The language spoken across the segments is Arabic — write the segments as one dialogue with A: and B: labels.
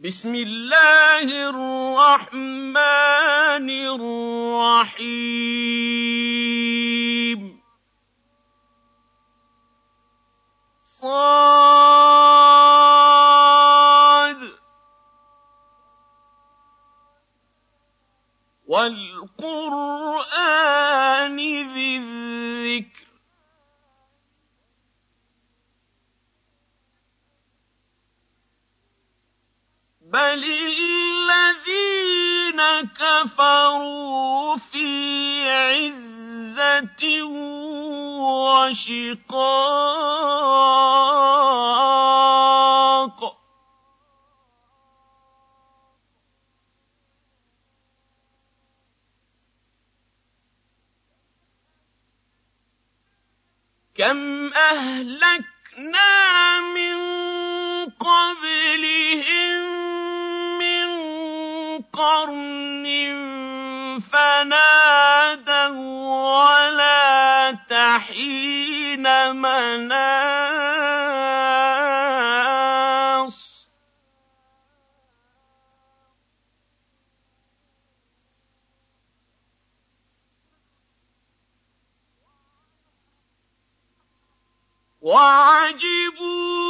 A: بسم الله الرحمن الرحيم. صاد. والقرآن ذي الذكر بل الذين كفروا في عزة وشقاق كم أهلكنا من قبلهم قَرْنٍ فَنَادَوا وَّلَاتَ حِينَ مَنَاصٍ. وَعَجِبُوا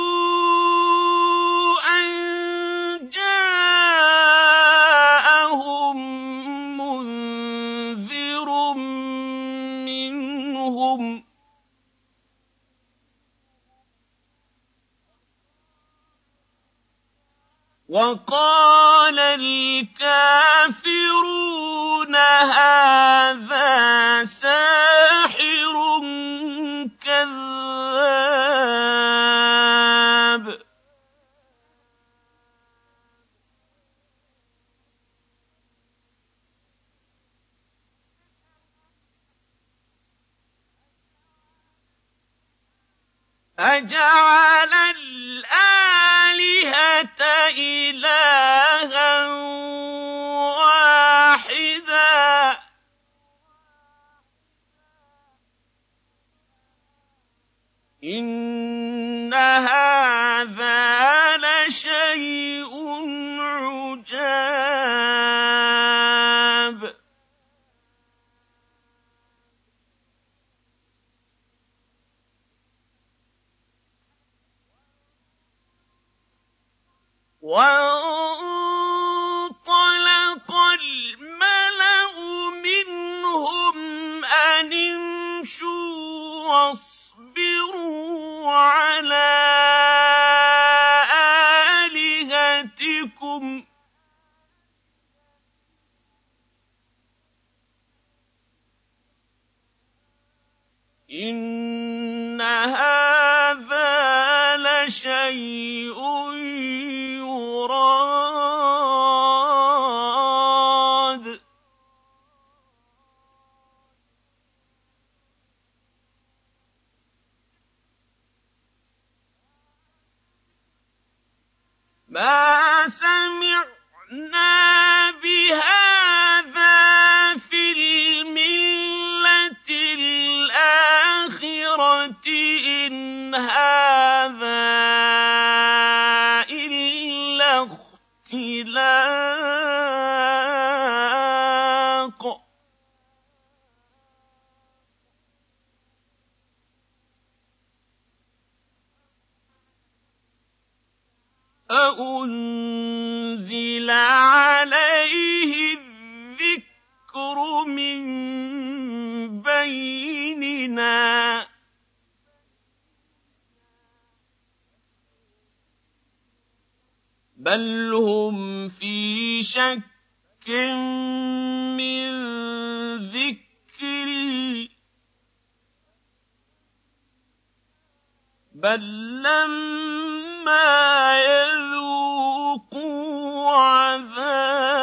A: Wow. أَأُنزِلَ عَلَيْهِ الذِّكْرُ مِن بَيْنِنَا ۚ بَلْ هُمْ فِي شَكٍّ مِّن ذِكْرِي ۖ بَل لَّمَّا يَذُوقُوا عَذَابِ.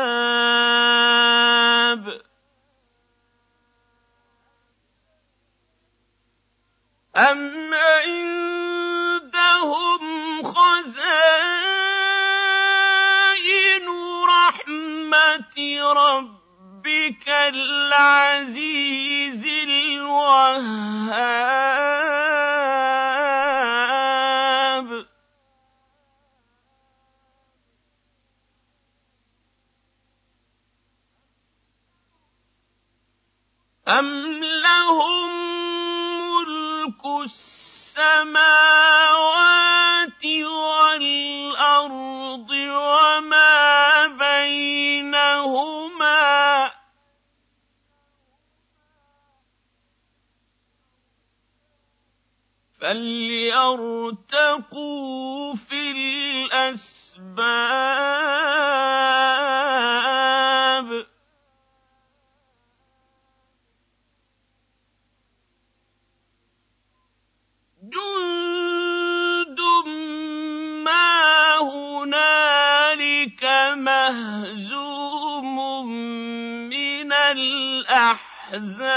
A: أَمْ عِندَهُمْ خَزَائِنُ رَحْمَةِ رَبِّكَ الْعَزِيزِ الْوَهَّابِ. أَمْ لَهُم مُّلْكُ السَّمَاوَاتِ الْأَحْزَابِ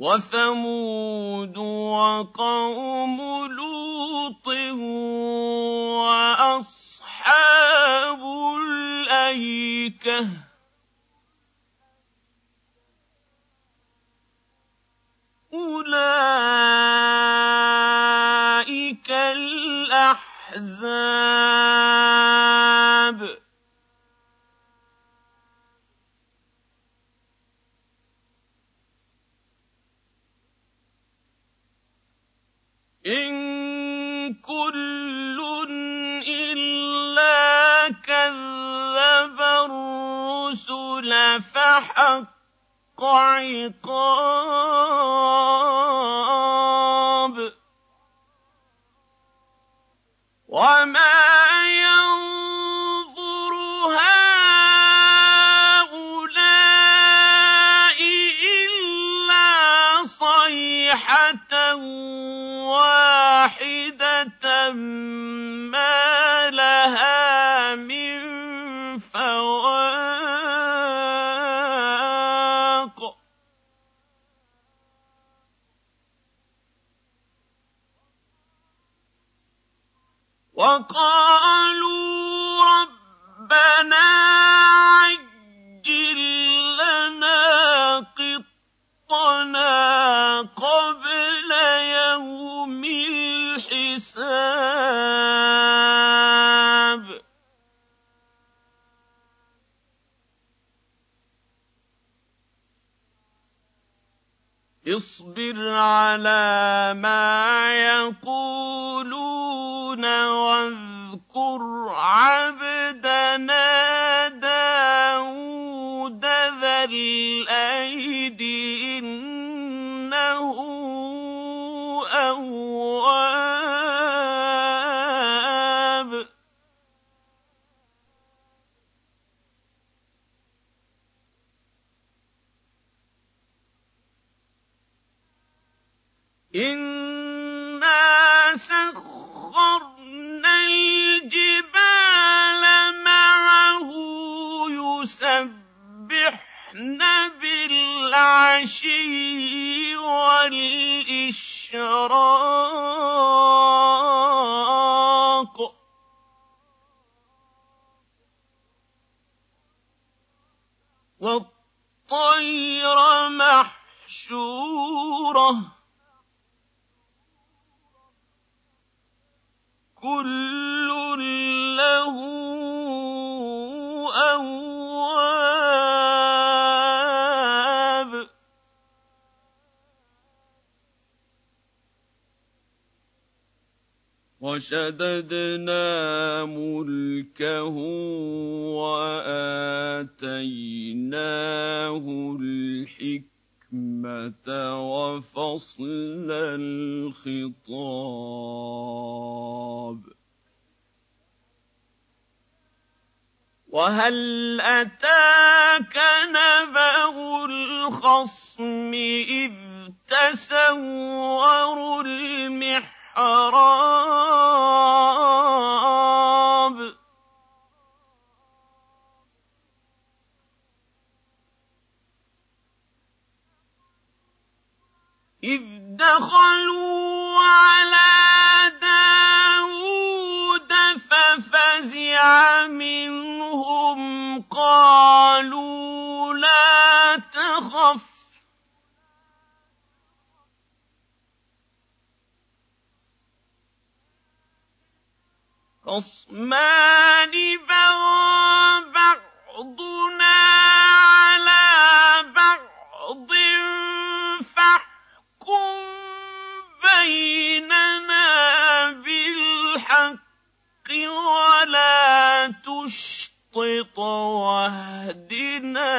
A: وَثَمُودُ وَقَوْمُ لُوطٍ وَأَصْحَابُ الْأَيْكَةِ ۚ أُولَٰئِكَ فَحَقَّ عِقَابِ وَمَا يَنظُرُ هَٰؤُلَاءِ إِلَّا صَيْحَةً وَاحِدَةً وَقَالُوا رَبَّنَا عَجِّل لَّنَا قِطَّنَا قَبْلَ يَوْمِ الْحِسَابِ. اصْبِرْ عَلَىٰ مَا يَقُولُونَ بِالْعَشِيِّ وَالْإِشْرَاقِ. وَالطَّيْرَ مَحْشُورَةً ۖ. كُلٌّ وَشَدَدْنَا مُلْكَهُ وَآتَيْنَاهُ الْحِكْمَةَ وَفَصْلَ الْخِطَابِ ۚ. وَهَلْ أَتَاكَ نَبَأُ الْخَصْمِ إِذْ تَسَوَّرُوا الْمِحْرَابَ الْأَعْرَابِ إِذْ دَخَلُوا عَلَىٰ داود فَفَزِعَ مِنْهُمْ خصمان بغى بعضنا على بعض فاحكم بيننا بالحق ولا تشطط واهدنا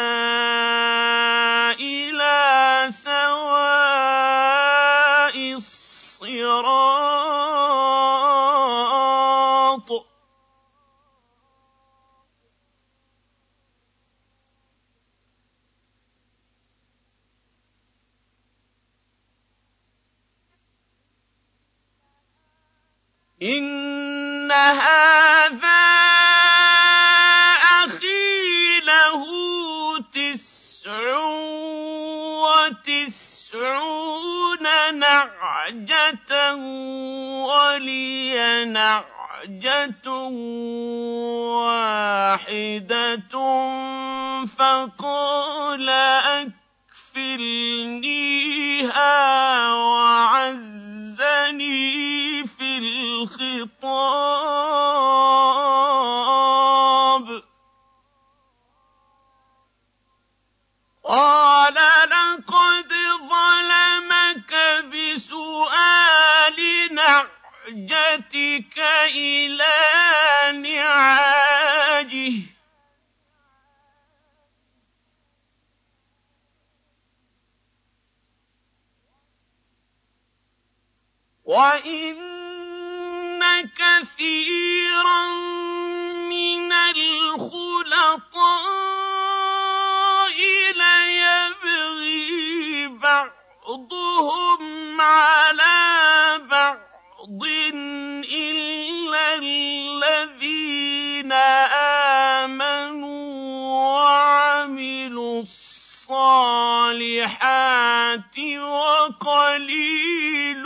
A: نعجة ولي نعجة واحدة فقال أكفلنيها وعزني إلى نعاجه. وإن كثيرا من الخلطاء ليبغي بعضهم على الصالحات وقليل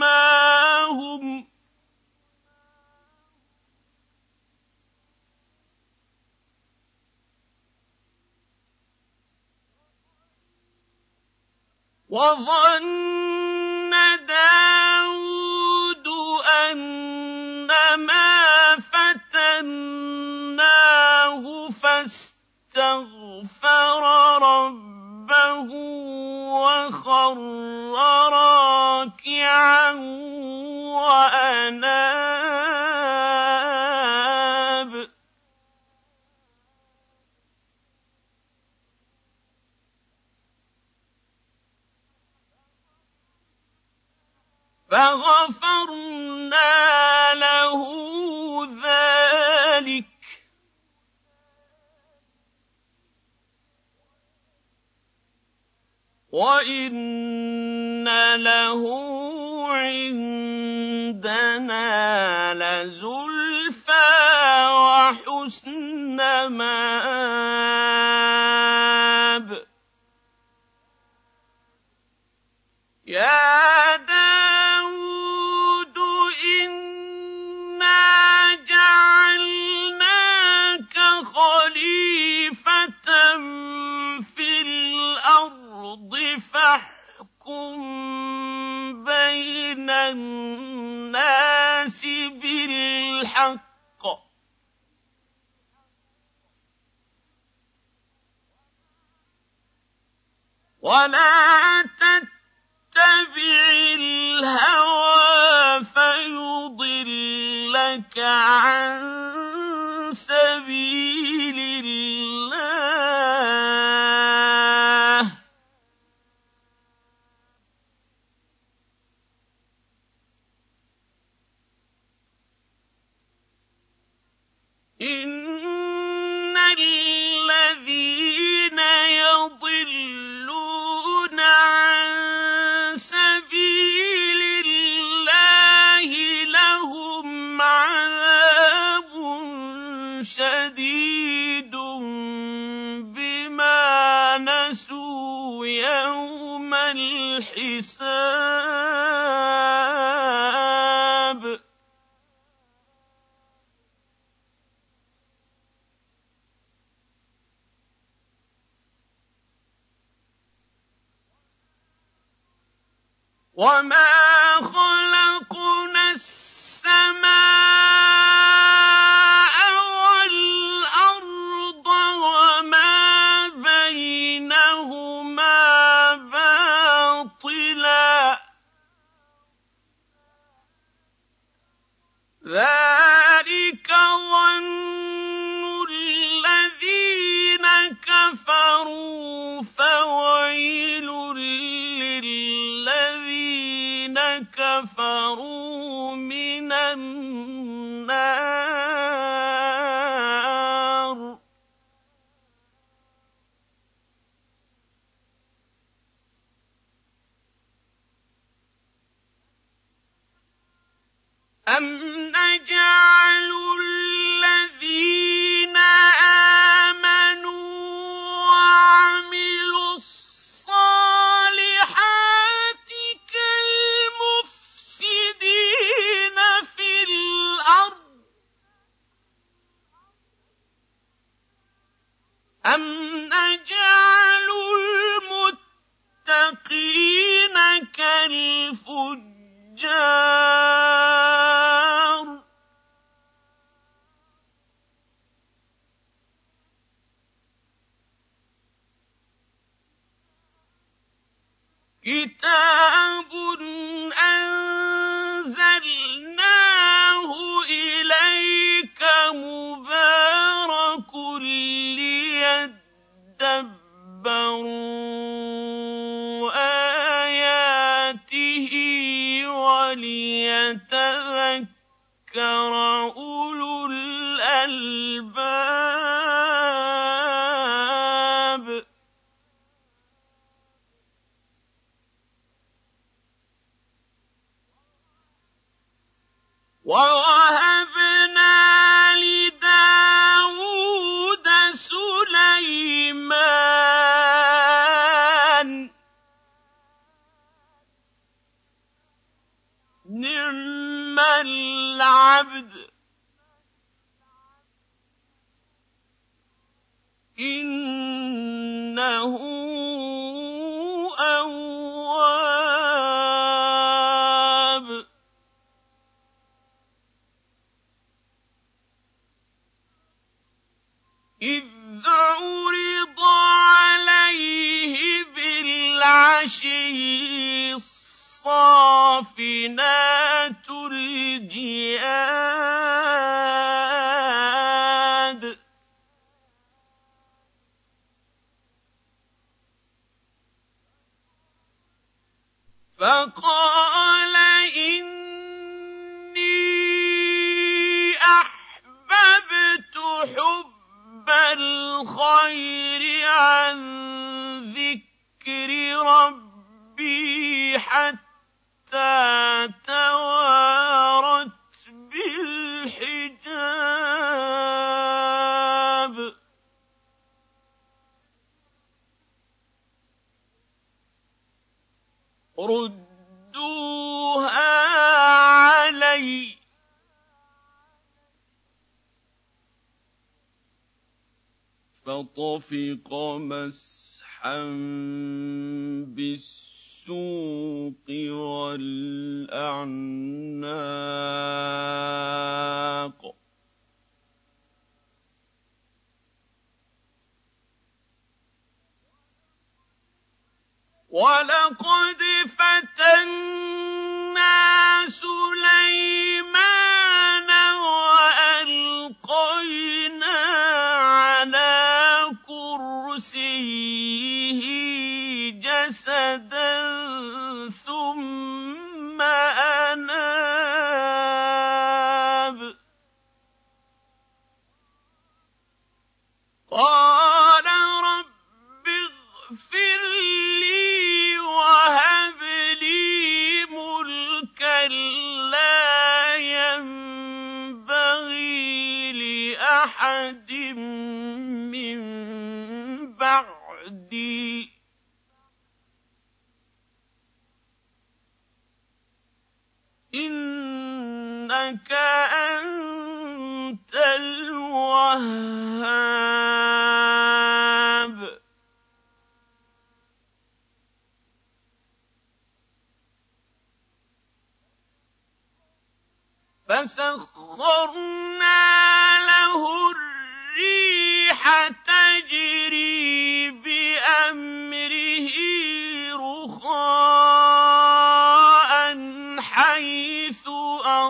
A: ما هم. وظن وخر راكعا وأناب فغفرنا له ذلك وإن له عندنا لزلفى وحسن مآب بين الناس بالحق. ولا تتبع الهوى فيضلك عن وما كتاب بالعشي فطفق مسحا بالسوق والأعناق. ولقد فتنا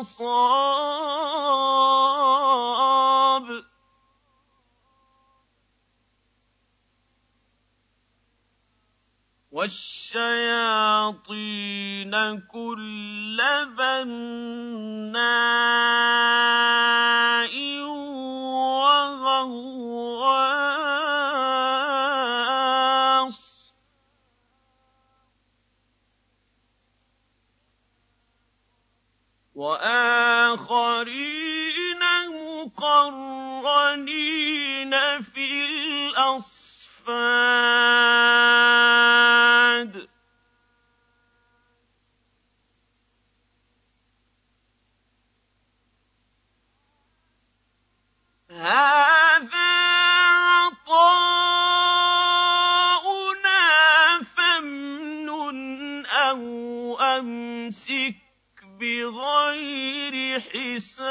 A: أَصَابَ. وَالشَّيَاطِينَ كُلَّ بَنَّاءٍ حِسَابٍ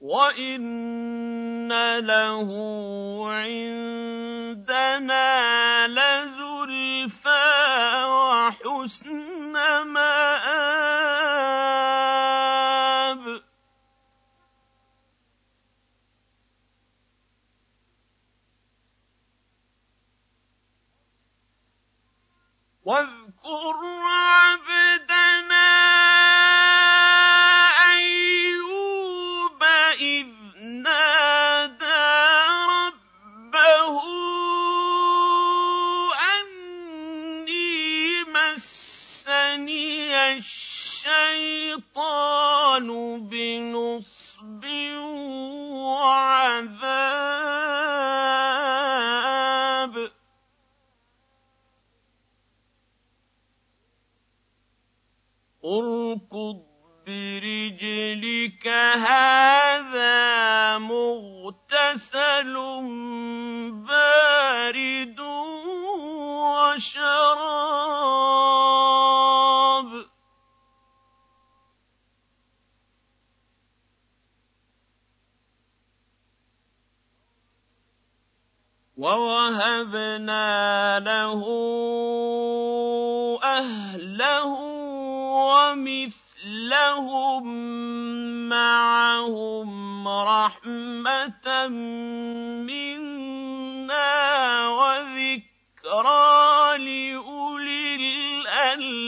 A: وَإِنَّ لَهُ عِندَنَا لَزُلْفَىٰ وَحُسْنَ أَهْلَهُ وَمِثْلَهُم مَّعَهُمْ رَحْمَةً مِّنَّا وَذِكْرَىٰ لِأُولِي الْأَلْبَابِ.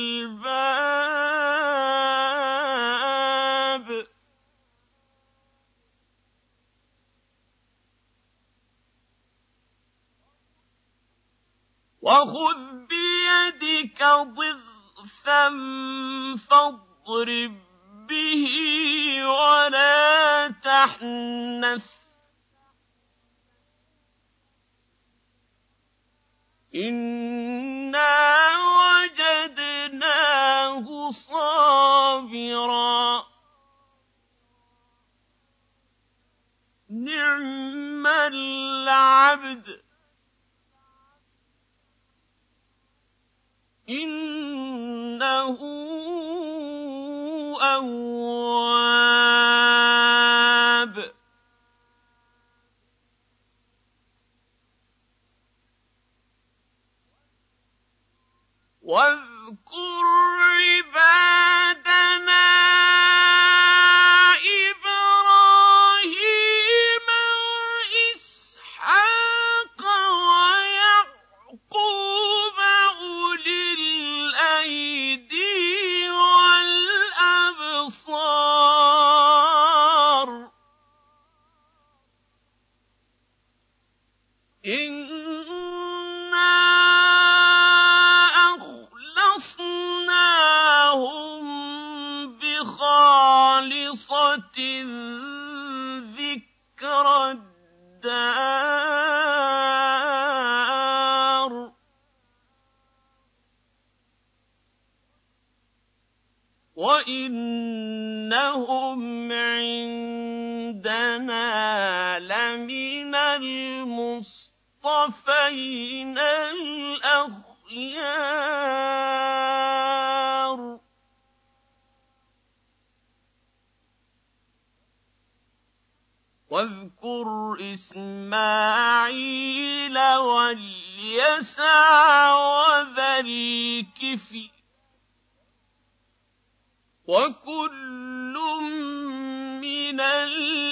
A: وَخُذْ بِيَدِكَ ضِغْثًا فَاضْرِب بِّهِ وَلَا تَحْنَثْ ۗ. إِنَّا وَجَدْنَاهُ صَابِرًا ۚ. نِّعْمَ الْعَبْدُ ۖ. إِنَّهُ أَوَّابٌ. وَاذْكُرْ عِبَادَنَا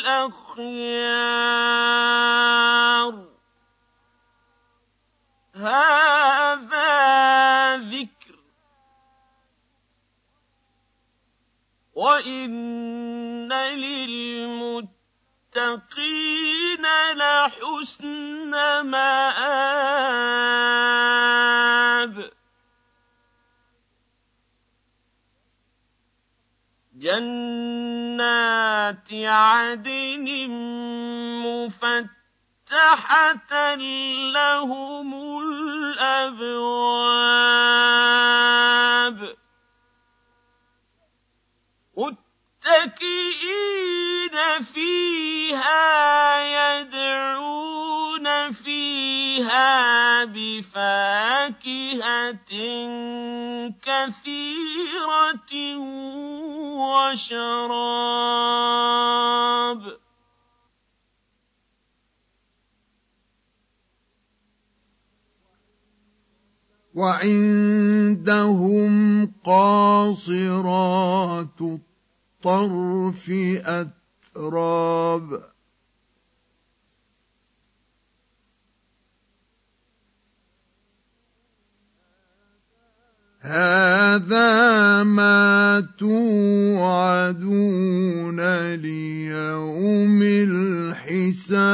A: الأخيار. هذا ذكر. وإن للمتقين لحسن مآب. جنات عدن مفتحة لهم الأبواب. متكئين فيها يدعون فيها بفاكهة كثيرة وشراب.
B: وعندهم قاصرات الطرف أتراب. هذا ما توعدون ليوم الحساب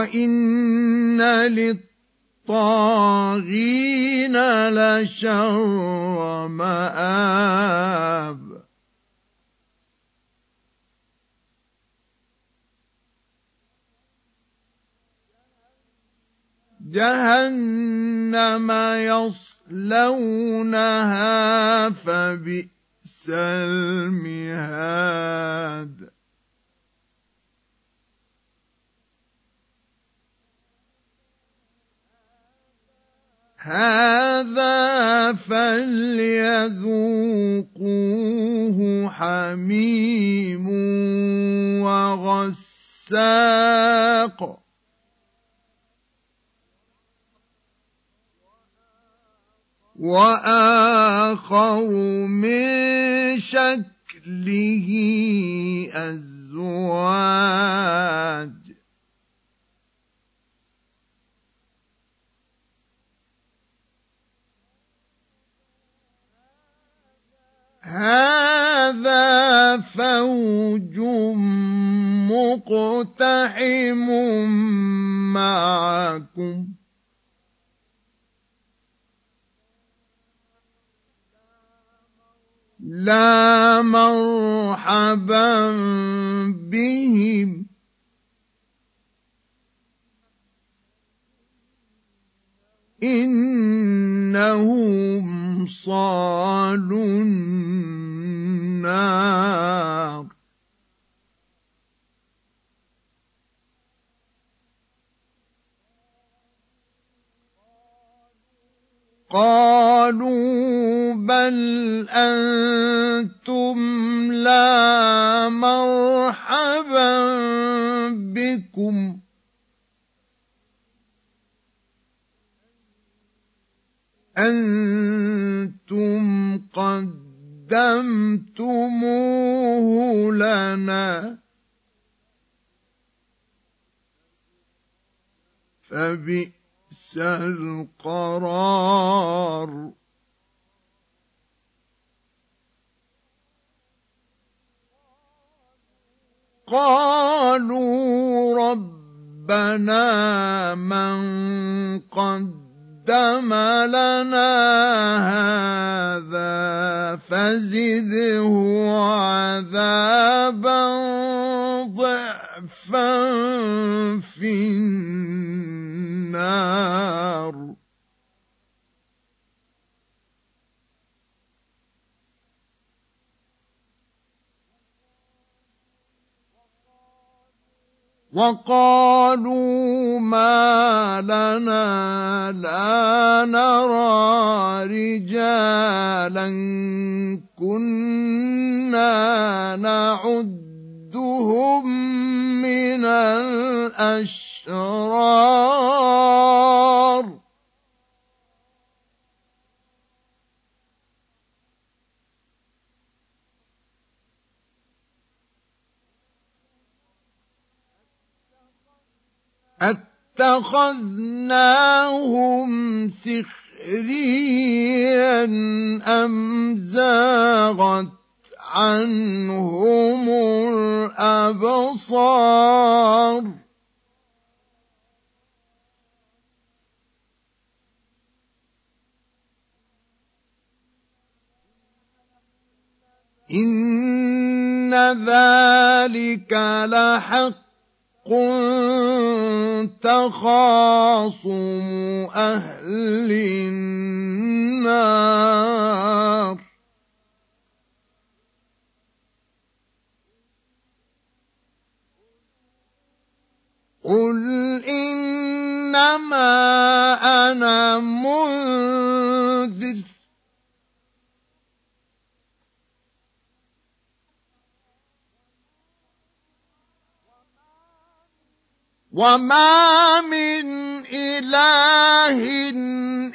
B: وإن للطاغين لشر مآب جهنم يصلونها فبئس المهاد وآخر من شكله أزواج. هذا فوج مقتحم معكم. لا مرحبا بهم. إنهم صالوا النار. قالوا بل أنتم لا مرحبا بكم أنتم قدمتموه لنا فبئس القرار قالوا ربنا من قدم لنا هذا فزده عذابا ضعفا في النار. وقالوا ما لنا لا نرى رجالا كنا نعدهم اتخذناهم سخريا أم زاغت عنهم الأبصار إن ذلك لحق تخاصم أهل النار. قل إنما أنا وما من إله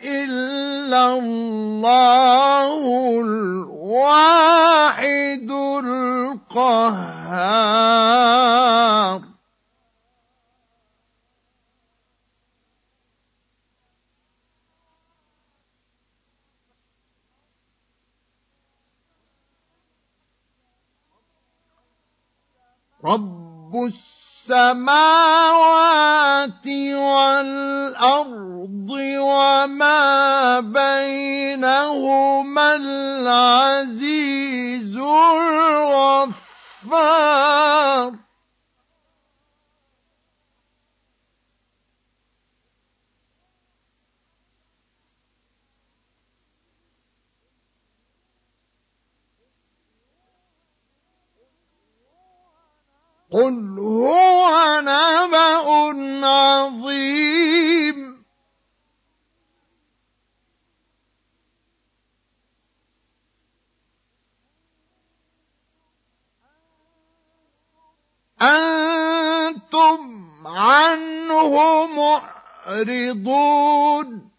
B: إلا الله الواحد القهار رب السماء السماوات والأرض وما بينهما العزيز الغفار. قل هو نبأ عظيم. أنتم عنه معرضون.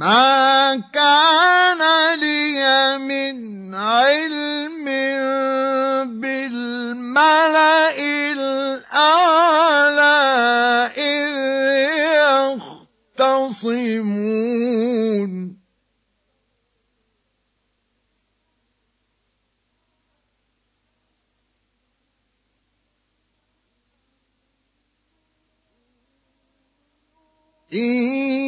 B: ما كان لي من علم بالملأ الأعلى إذ يختصمون إن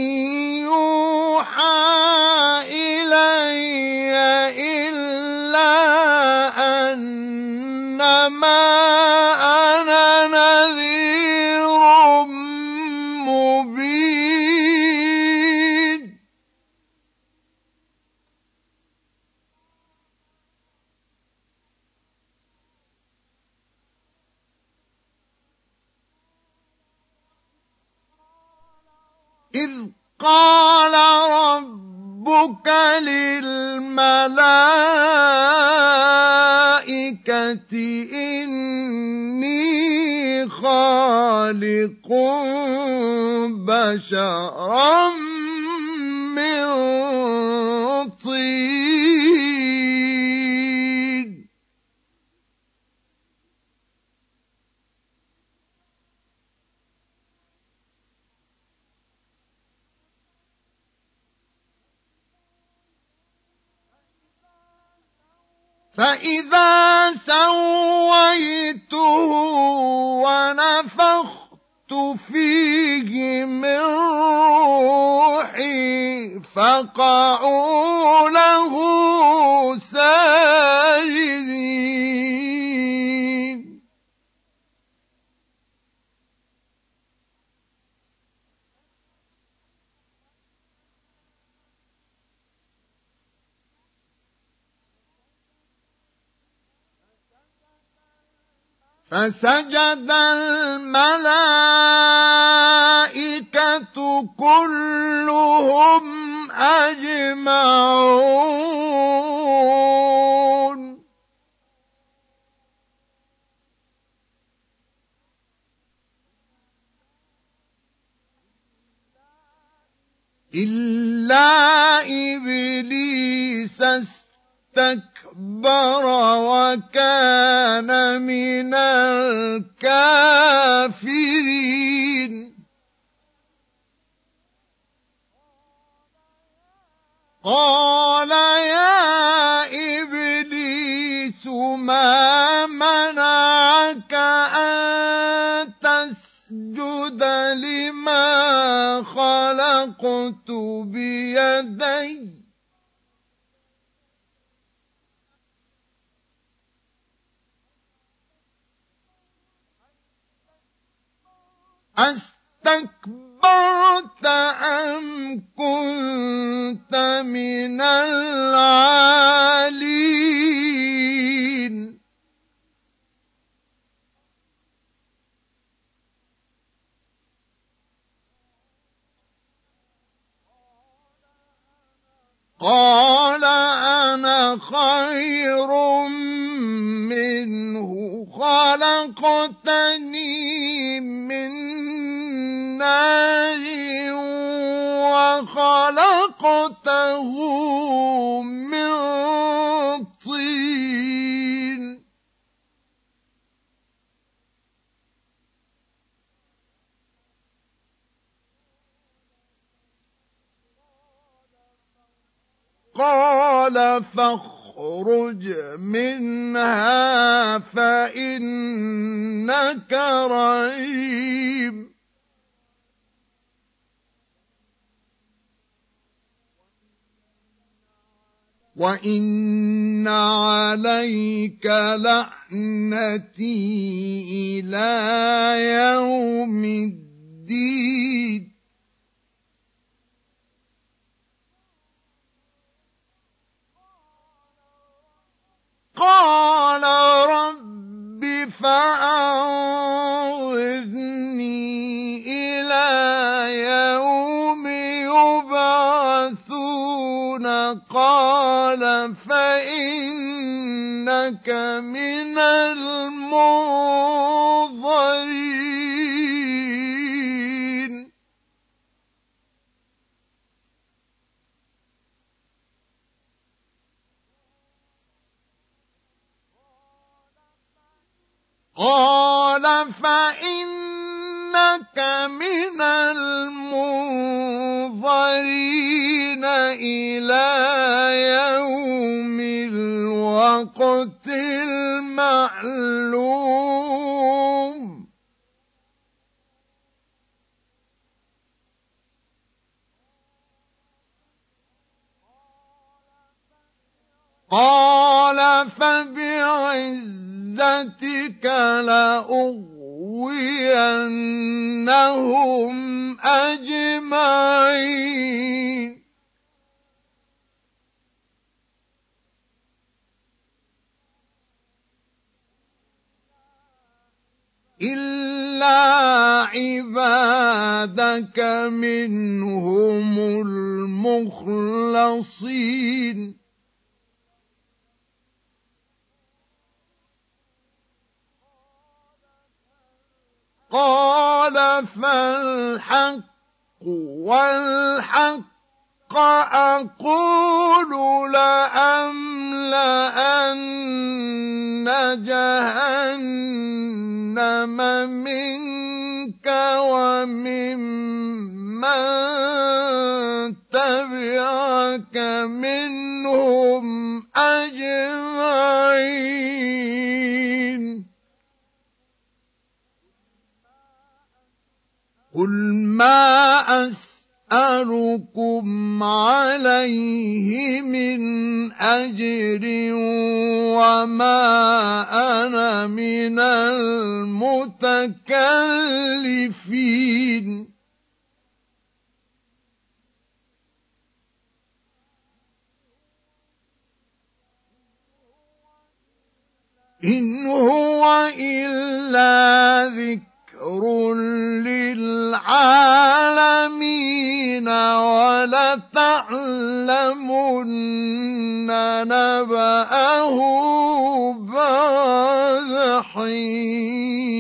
B: قال ربك للملائكة إني خالق بشرا كلهم أجمعون. إلا إبليس اسْتَكْبَرَ وَكَانَ مِنَ الْكَافِرِينَ. قَالَ يَا إِبْلِيسُ مَا مَنَعَكَ أَن تَسْجُدَ لِمَا خَلَقْتُ بِيَدَيَّ؟ أستكبرت أم كنت من العالين؟ قال أنا خير منه خلقتني وخلقته من طين. قال فاخرج منها فإنك رجيم وان عليك لعنتي إلى يوم الدين قال رب فانظرني إلى يوم قال فإنك من المنظرين. قال فإنك من المنظرين إلى يوم الوقت المعلوم. قال فبعزتك لأغوينهم أجمعين. إلا عبادك منهم المخلصين قال فالحق والحق أقول لأملأن جهنم منك وممن تبعك منهم ما أسألكم عليه من أجر وما أنا من المتكلفين. إن هو إلا ذكر للعالمين ولتعلمن نبأه بعد حين.